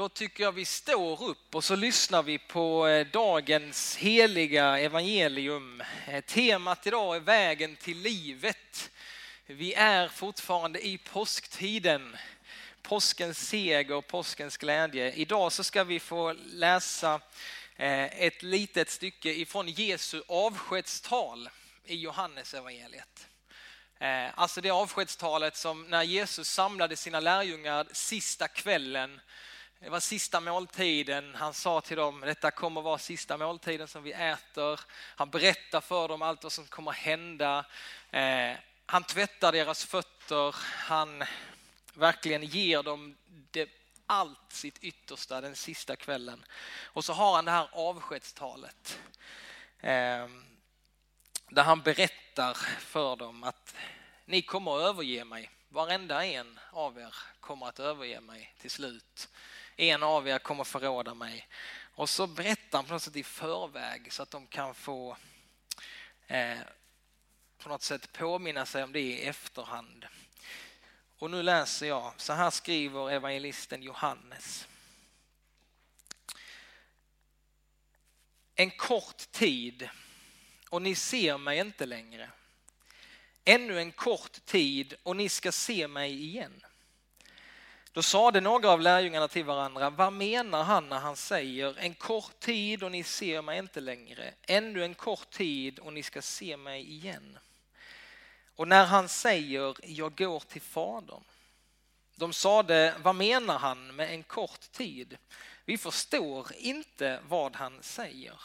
Då tycker jag vi står upp och så lyssnar vi på eh, dagens heliga evangelium. Eh, temat idag är vägen till livet. Vi är fortfarande i påsktiden. Påskens seger och påskens glädje. Idag så ska vi få läsa eh, ett litet stycke ifrån Jesu avskedstal i Johannes evangeliet. Alltså det avskedstalet som när Jesus samlade sina lärjungar sista kvällen det var sista måltiden. Han sa till dem, detta kommer vara sista måltiden som vi äter. Han berättar för dem allt vad som kommer hända. Eh, han tvättar deras fötter. Han verkligen ger dem det, allt sitt yttersta den sista kvällen. Och så har han det här avskedstalet. Eh, där han berättar för dem att ni kommer att överge mig. Varenda en av er kommer att överge mig till slut en av er kommer förråda mig. Och så berättar han på något sätt i förväg så att de kan få eh, på något sätt påminna sig om det i efterhand. Och nu läser jag, så här skriver evangelisten Johannes. En kort tid och ni ser mig inte längre. Ännu en kort tid och ni ska se mig igen. Då sade några av lärjungarna till varandra, vad menar han när han säger en kort tid och ni ser mig inte längre, ännu en kort tid och ni ska se mig igen. Och när han säger, jag går till Fadern. De sade, vad menar han med en kort tid? Vi förstår inte vad han säger.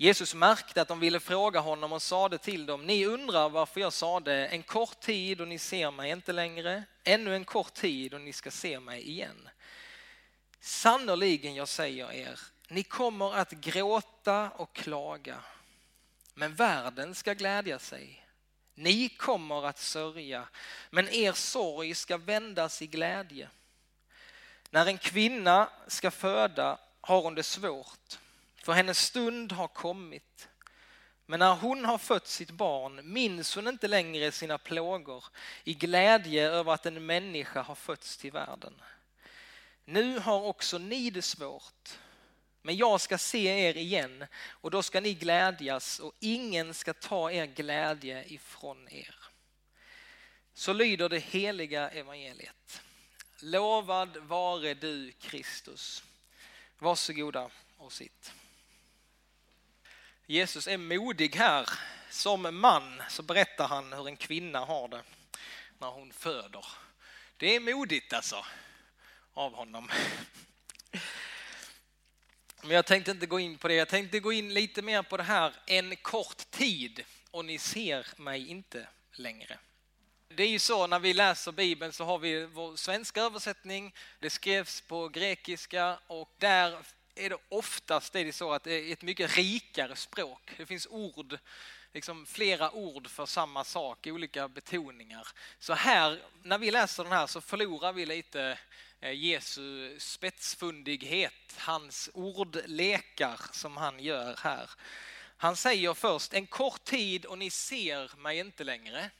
Jesus märkte att de ville fråga honom och sade till dem, ni undrar varför jag sade en kort tid och ni ser mig inte längre, ännu en kort tid och ni ska se mig igen. Sannerligen, jag säger er, ni kommer att gråta och klaga, men världen ska glädja sig. Ni kommer att sörja, men er sorg ska vändas i glädje. När en kvinna ska föda har hon det svårt för hennes stund har kommit. Men när hon har fött sitt barn minns hon inte längre sina plågor i glädje över att en människa har fötts till världen. Nu har också ni det svårt, men jag ska se er igen och då ska ni glädjas och ingen ska ta er glädje ifrån er. Så lyder det heliga evangeliet. Lovad vare du Kristus. Varsågoda och sitt. Jesus är modig här. Som man så berättar han hur en kvinna har det när hon föder. Det är modigt alltså av honom. Men jag tänkte inte gå in på det. Jag tänkte gå in lite mer på det här en kort tid och ni ser mig inte längre. Det är ju så när vi läser Bibeln så har vi vår svenska översättning. Det skrevs på grekiska och där är det oftast är det så att det är ett mycket rikare språk. Det finns ord, liksom flera ord för samma sak, olika betoningar. Så här, när vi läser den här så förlorar vi lite eh, Jesu spetsfundighet, hans ordlekar som han gör här. Han säger först en kort tid och ni ser mig inte längre.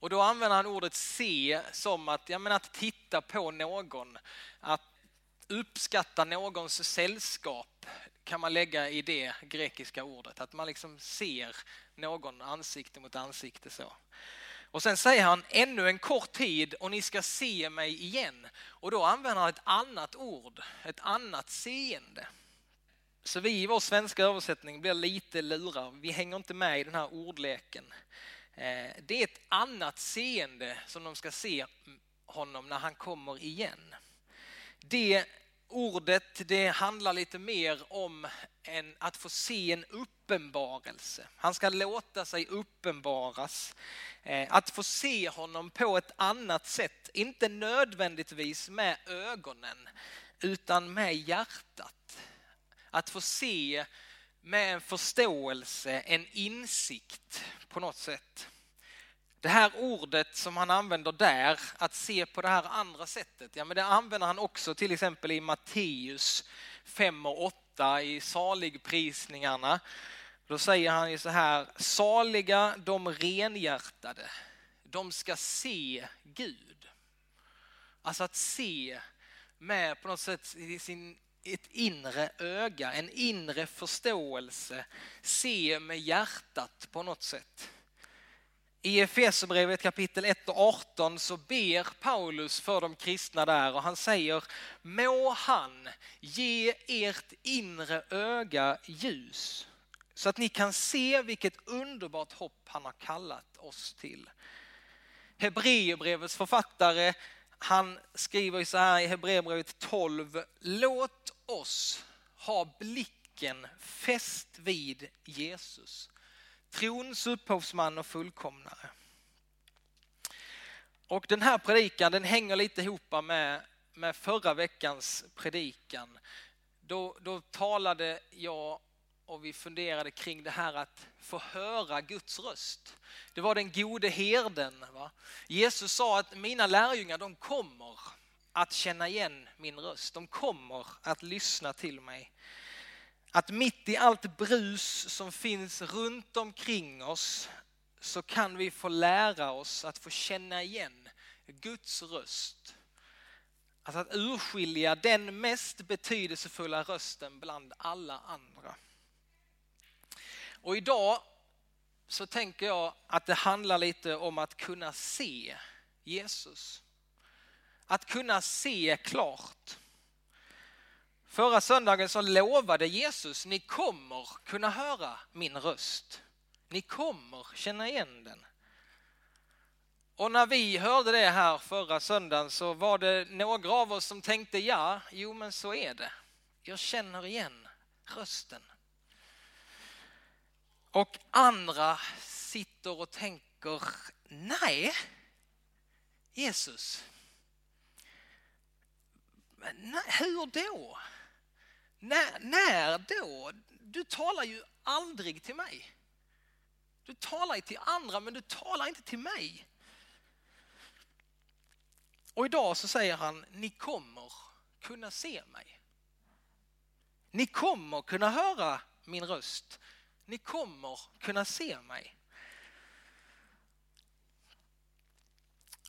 Och då använder han ordet se som att, ja, men att titta på någon, att uppskatta någons sällskap kan man lägga i det grekiska ordet. Att man liksom ser någon ansikte mot ansikte så. Och sen säger han ännu en kort tid och ni ska se mig igen. Och då använder han ett annat ord, ett annat seende. Så vi i vår svenska översättning blir lite lurade. Vi hänger inte med i den här ordleken. Eh, det är ett annat seende som de ska se honom när han kommer igen det ordet det handlar lite mer om en, att få se en uppenbarelse. Han ska låta sig uppenbaras. Eh, att få se honom på ett annat sätt, inte nödvändigtvis med ögonen utan med hjärtat. Att få se med en förståelse, en insikt på något sätt. Det här ordet som han använder där, att se på det här andra sättet, ja men det använder han också till exempel i Matteus 5 och 8 i saligprisningarna. Då säger han ju så här, saliga de renhjärtade, de ska se Gud. Alltså att se med på något sätt i sin, ett inre öga, en inre förståelse, se med hjärtat på något sätt. I Efesierbrevet kapitel 1 och 18 så ber Paulus för de kristna där och han säger Må han ge ert inre öga ljus så att ni kan se vilket underbart hopp han har kallat oss till. Hebreerbrevets författare han skriver så här i Hebreerbrevet 12 Låt oss ha blicken fäst vid Jesus trons upphovsman och fullkomnare. Och den här predikan den hänger lite ihop med, med förra veckans predikan. Då, då talade jag och vi funderade kring det här att få höra Guds röst. Det var den gode herden. Va? Jesus sa att mina lärjungar de kommer att känna igen min röst. De kommer att lyssna till mig. Att mitt i allt brus som finns runt omkring oss så kan vi få lära oss att få känna igen Guds röst. Alltså att urskilja den mest betydelsefulla rösten bland alla andra. Och idag så tänker jag att det handlar lite om att kunna se Jesus. Att kunna se klart. Förra söndagen så lovade Jesus, ni kommer kunna höra min röst. Ni kommer känna igen den. Och när vi hörde det här förra söndagen så var det några av oss som tänkte ja, jo men så är det. Jag känner igen rösten. Och andra sitter och tänker, nej, Jesus, nej, hur då? När, när då? Du talar ju aldrig till mig. Du talar till andra men du talar inte till mig. Och idag så säger han, ni kommer kunna se mig. Ni kommer kunna höra min röst. Ni kommer kunna se mig.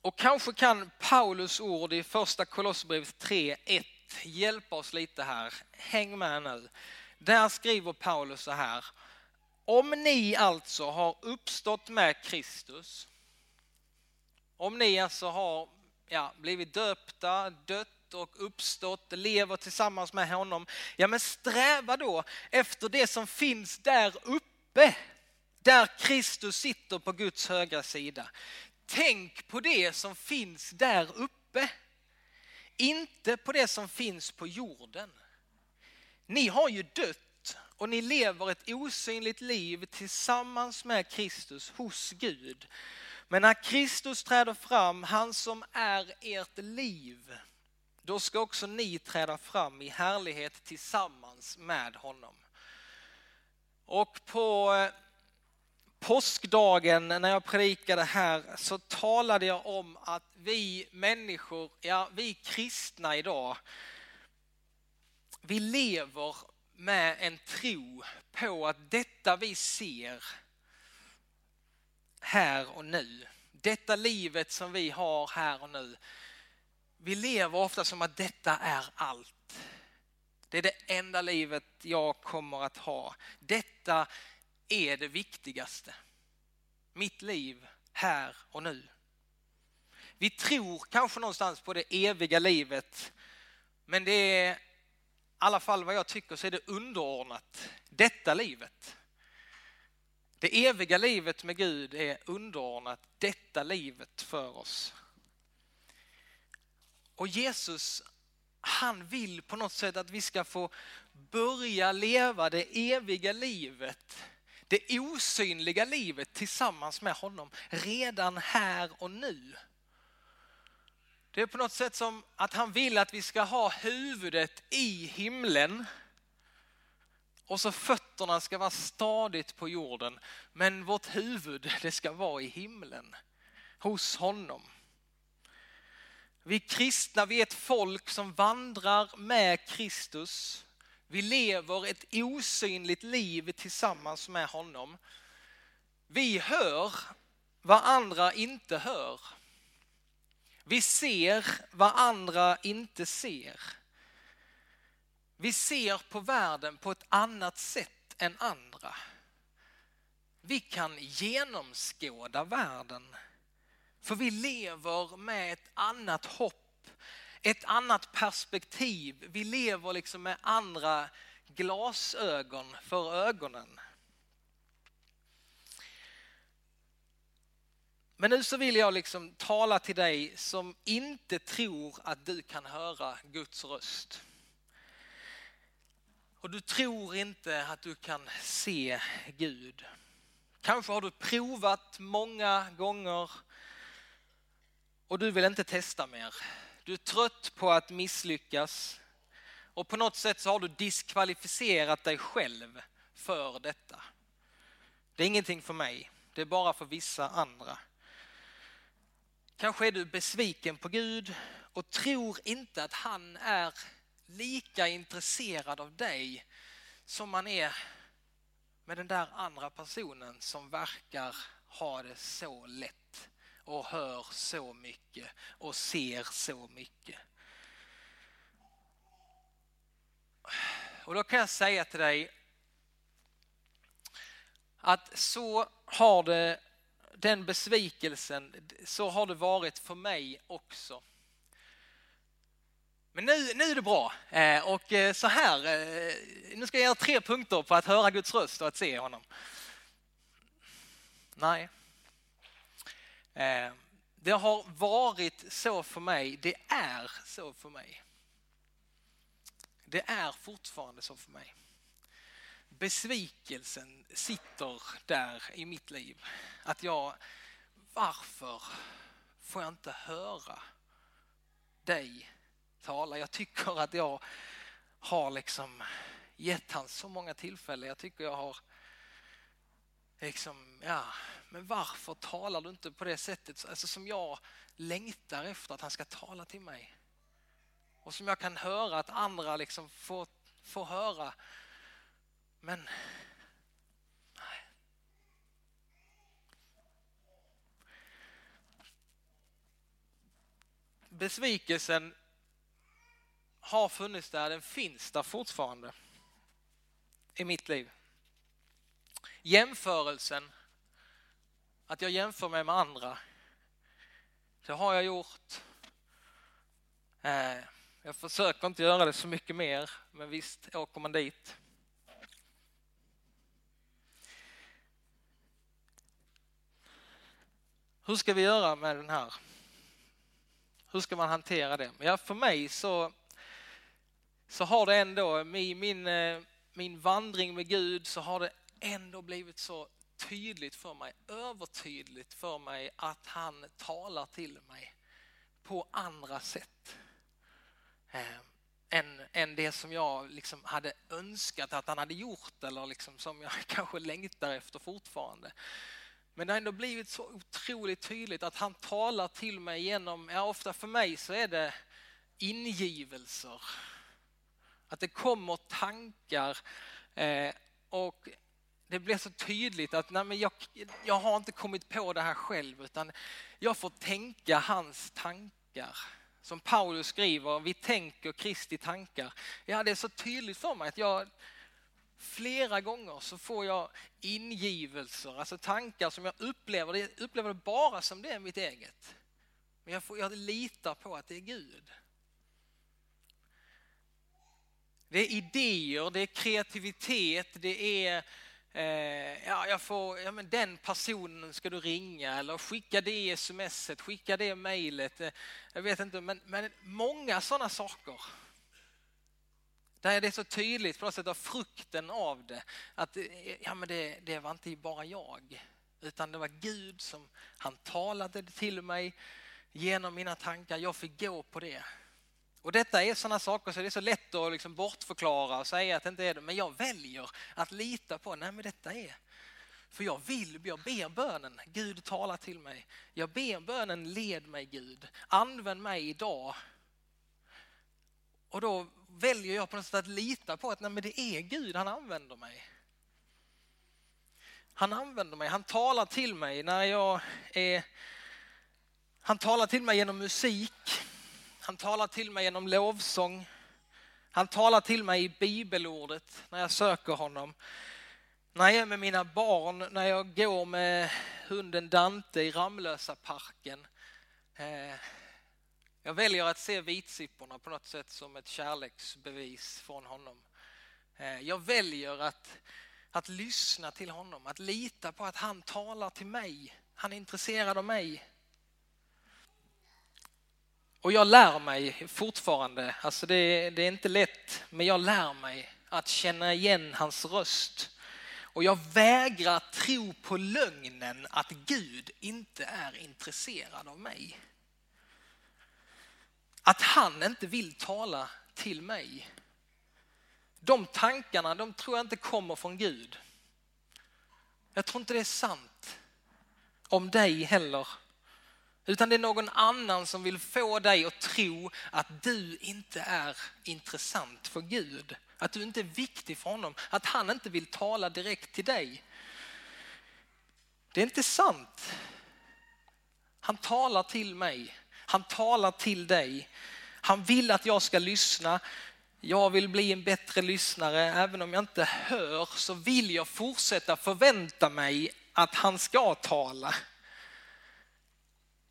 Och kanske kan Paulus ord i första Kolosserbrevet 3.1 hjälpa oss lite här. Häng med nu. Där skriver Paulus så här. Om ni alltså har uppstått med Kristus, om ni alltså har ja, blivit döpta, dött och uppstått, lever tillsammans med honom, ja men sträva då efter det som finns där uppe, där Kristus sitter på Guds högra sida. Tänk på det som finns där uppe. Inte på det som finns på jorden. Ni har ju dött och ni lever ett osynligt liv tillsammans med Kristus hos Gud. Men när Kristus träder fram, han som är ert liv, då ska också ni träda fram i härlighet tillsammans med honom. Och på eh, påskdagen när jag predikade här så talade jag om att vi människor, ja vi kristna idag, vi lever med en tro på att detta vi ser här och nu, detta livet som vi har här och nu, vi lever ofta som att detta är allt. Det är det enda livet jag kommer att ha. Detta är det viktigaste. Mitt liv här och nu. Vi tror kanske någonstans på det eviga livet, men det är i alla fall vad jag tycker så är det underordnat detta livet. Det eviga livet med Gud är underordnat detta livet för oss. Och Jesus, han vill på något sätt att vi ska få börja leva det eviga livet det osynliga livet tillsammans med honom redan här och nu. Det är på något sätt som att han vill att vi ska ha huvudet i himlen och så fötterna ska vara stadigt på jorden. Men vårt huvud det ska vara i himlen, hos honom. Vi kristna, vi är ett folk som vandrar med Kristus vi lever ett osynligt liv tillsammans med honom. Vi hör vad andra inte hör. Vi ser vad andra inte ser. Vi ser på världen på ett annat sätt än andra. Vi kan genomskåda världen. För vi lever med ett annat hopp, ett annat perspektiv. Vi lever liksom med andra glasögon för ögonen. Men nu så vill jag liksom tala till dig som inte tror att du kan höra Guds röst. Och du tror inte att du kan se Gud. Kanske har du provat många gånger och du vill inte testa mer. Du är trött på att misslyckas och på något sätt så har du diskvalificerat dig själv för detta. Det är ingenting för mig, det är bara för vissa andra. Kanske är du besviken på Gud och tror inte att han är lika intresserad av dig som man är med den där andra personen som verkar ha det så lätt och hör så mycket och ser så mycket. Och då kan jag säga till dig att så har det, den besvikelsen, så har det varit för mig också. Men nu, nu är det bra. Eh, och eh, så här, eh, nu ska jag ge tre punkter på att höra Guds röst och att se honom. Nej. Eh, det har varit så för mig, det är så för mig. Det är fortfarande så för mig. Besvikelsen sitter där i mitt liv. Att jag, varför får jag inte höra dig tala. Jag tycker att jag har liksom gett han så många tillfällen. Jag tycker jag har liksom, ja, men varför talar du inte på det sättet alltså som jag längtar efter att han ska tala till mig? Och som jag kan höra att andra liksom får, får höra. Men nej. Besvikelsen har funnits där, den finns där fortfarande i mitt liv. Jämförelsen, att jag jämför mig med andra, det har jag gjort. Eh, jag försöker inte göra det så mycket mer, men visst åker man dit. Hur ska vi göra med den här? Hur ska man hantera det? Ja, för mig så så har det ändå, i min, eh, min vandring med Gud så har det ändå blivit så tydligt för mig, övertydligt för mig att han talar till mig på andra sätt. Eh, än, än det som jag liksom hade önskat att han hade gjort eller liksom som jag kanske längtar efter fortfarande. Men det har ändå blivit så otroligt tydligt att han talar till mig genom, ja ofta för mig så är det ingivelser att det kommer tankar eh, och det blir så tydligt att nej, men jag, jag har inte kommit på det här själv utan jag får tänka hans tankar. Som Paulus skriver, vi tänker Kristi tankar. Ja, det är så tydligt för mig att jag flera gånger så får jag ingivelser, alltså tankar som jag upplever, jag upplever det bara som det är mitt eget. Men jag, får, jag litar på att det är Gud. Det är idéer, det är kreativitet, det är eh, ja, jag får, ja, men den personen ska du ringa eller skicka det smset, skicka det mejlet. Eh, jag vet inte, men, men många sådana saker. Där är det så tydligt på något sätt av frukten av det. Att eh, ja, men det, det var inte bara jag, utan det var Gud som han talade till mig genom mina tankar. Jag fick gå på det. Och detta är sådana saker så det är så lätt att liksom bortförklara och säga att det inte är det. Men jag väljer att lita på, nej men detta är. För jag vill, jag ber bönen, Gud talar till mig. Jag ber bönen, led mig Gud, använd mig idag. Och då väljer jag på något sätt att lita på att nej men det är Gud, han använder mig. Han använder mig, han talar till mig när jag är Han talar till mig genom musik. Han talar till mig genom lovsång. Han talar till mig i bibelordet när jag söker honom. När jag är med mina barn, när jag går med hunden Dante i Ramlösa parken. Eh, jag väljer att se vitsipporna på något sätt som ett kärleksbevis från honom. Eh, jag väljer att, att lyssna till honom, att lita på att han talar till mig. Han är intresserad av mig. Och jag lär mig fortfarande, alltså det, det är inte lätt, men jag lär mig att känna igen hans röst. Och jag vägrar tro på lögnen att Gud inte är intresserad av mig. Att han inte vill tala till mig. De tankarna, de tror jag inte kommer från Gud. Jag tror inte det är sant om dig heller. Utan det är någon annan som vill få dig att tro att du inte är intressant för Gud. Att du inte är viktig för honom. Att han inte vill tala direkt till dig. Det är inte sant. Han talar till mig. Han talar till dig. Han vill att jag ska lyssna. Jag vill bli en bättre lyssnare. Även om jag inte hör så vill jag fortsätta förvänta mig att han ska tala.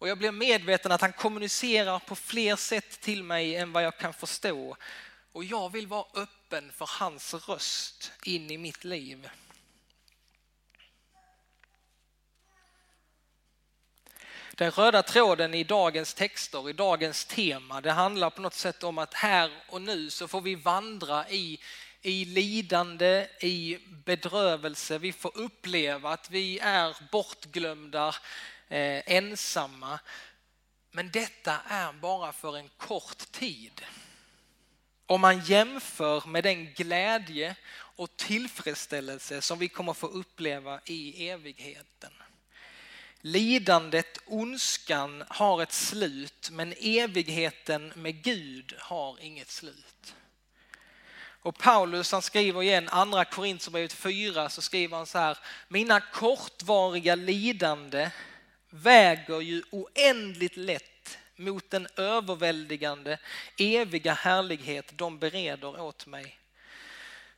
Och jag blir medveten att han kommunicerar på fler sätt till mig än vad jag kan förstå. Och jag vill vara öppen för hans röst in i mitt liv. Den röda tråden i dagens texter, i dagens tema, det handlar på något sätt om att här och nu så får vi vandra i, i lidande, i bedrövelse. Vi får uppleva att vi är bortglömda, eh, ensamma. Men detta är bara för en kort tid. Om man jämför med den glädje och tillfredsställelse som vi kommer få uppleva i evigheten. Lidandet, ondskan har ett slut men evigheten med Gud har inget slut. Och Paulus han skriver igen, andra Korinthierbrevet 4 så skriver han så här, mina kortvariga lidande väger ju oändligt lätt mot den överväldigande eviga härlighet de bereder åt mig.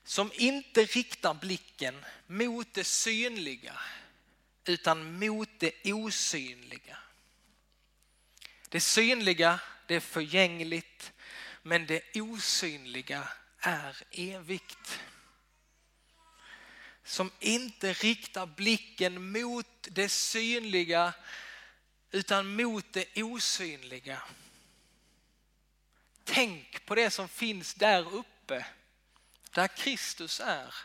Som inte riktar blicken mot det synliga utan mot det osynliga. Det synliga, det är förgängligt, men det osynliga är evigt. Som inte riktar blicken mot det synliga utan mot det osynliga. Tänk på det som finns där uppe, där Kristus är.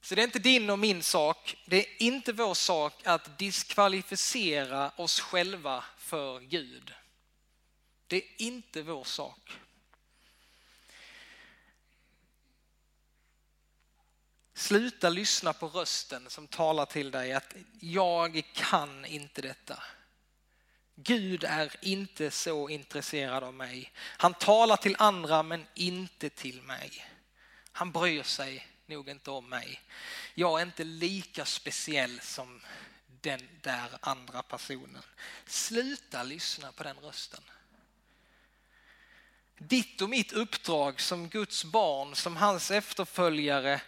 Så det är inte din och min sak, det är inte vår sak att diskvalificera oss själva för Gud. Det är inte vår sak. Sluta lyssna på rösten som talar till dig att jag kan inte detta. Gud är inte så intresserad av mig. Han talar till andra men inte till mig. Han bryr sig nog inte om mig. Jag är inte lika speciell som den där andra personen. Sluta lyssna på den rösten. Ditt och mitt uppdrag som Guds barn, som hans efterföljare,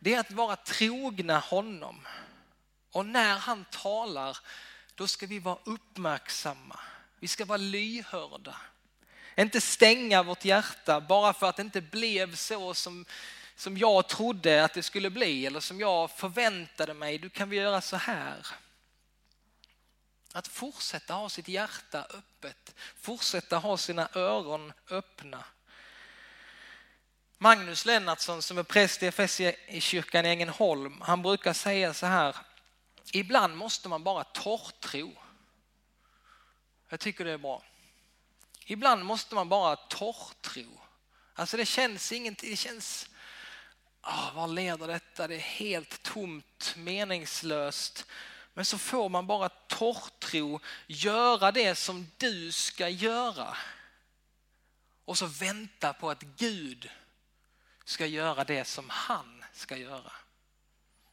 det är att vara trogna honom. Och när han talar, då ska vi vara uppmärksamma. Vi ska vara lyhörda. Inte stänga vårt hjärta bara för att det inte blev så som, som jag trodde att det skulle bli eller som jag förväntade mig. Du kan vi göra så här. Att fortsätta ha sitt hjärta öppet, fortsätta ha sina öron öppna. Magnus Lennartsson som är präst i Efesierkyrkan i Ängelholm, han brukar säga så här, ibland måste man bara torrtro. Jag tycker det är bra. Ibland måste man bara torrtro. Alltså det känns ingenting, det känns, oh, vad leder detta? Det är helt tomt, meningslöst. Men så får man bara torrtro, göra det som du ska göra. Och så vänta på att Gud ska göra det som han ska göra.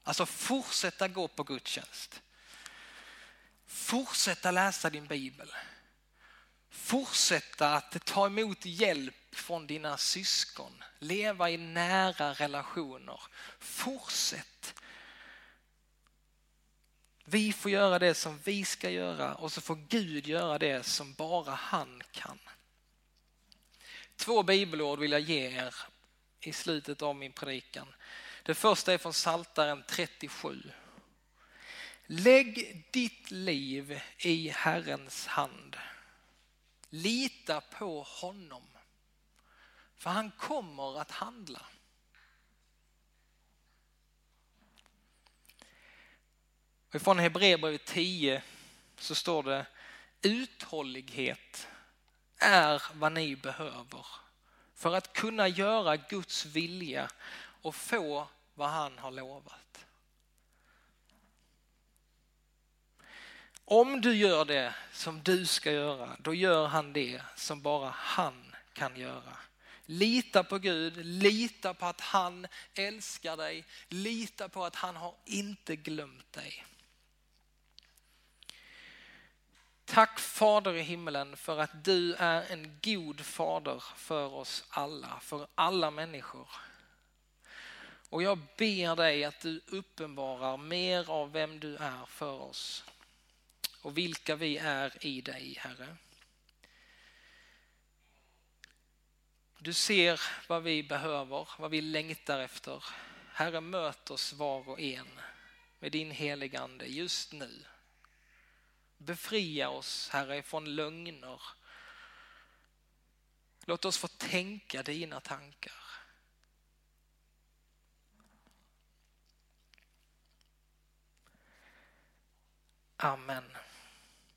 Alltså fortsätta gå på gudstjänst. fortsätta läsa din bibel. Fortsätta att ta emot hjälp från dina syskon. Leva i nära relationer. Fortsätt. Vi får göra det som vi ska göra och så får Gud göra det som bara han kan. Två bibelord vill jag ge er i slutet av min predikan. Det första är från Saltaren 37. Lägg ditt liv i Herrens hand. Lita på honom. För han kommer att handla. Och från Hebreerbrevet 10 så står det uthållighet är vad ni behöver för att kunna göra Guds vilja och få vad han har lovat. Om du gör det som du ska göra, då gör han det som bara han kan göra. Lita på Gud, lita på att han älskar dig, lita på att han har inte glömt dig. Tack Fader i himmelen för att du är en god fader för oss alla, för alla människor. Och jag ber dig att du uppenbarar mer av vem du är för oss och vilka vi är i dig, Herre. Du ser vad vi behöver, vad vi längtar efter. Herre, möt oss var och en med din heligande just nu. Befria oss, Herre, från lögner. Låt oss få tänka dina tankar. Amen.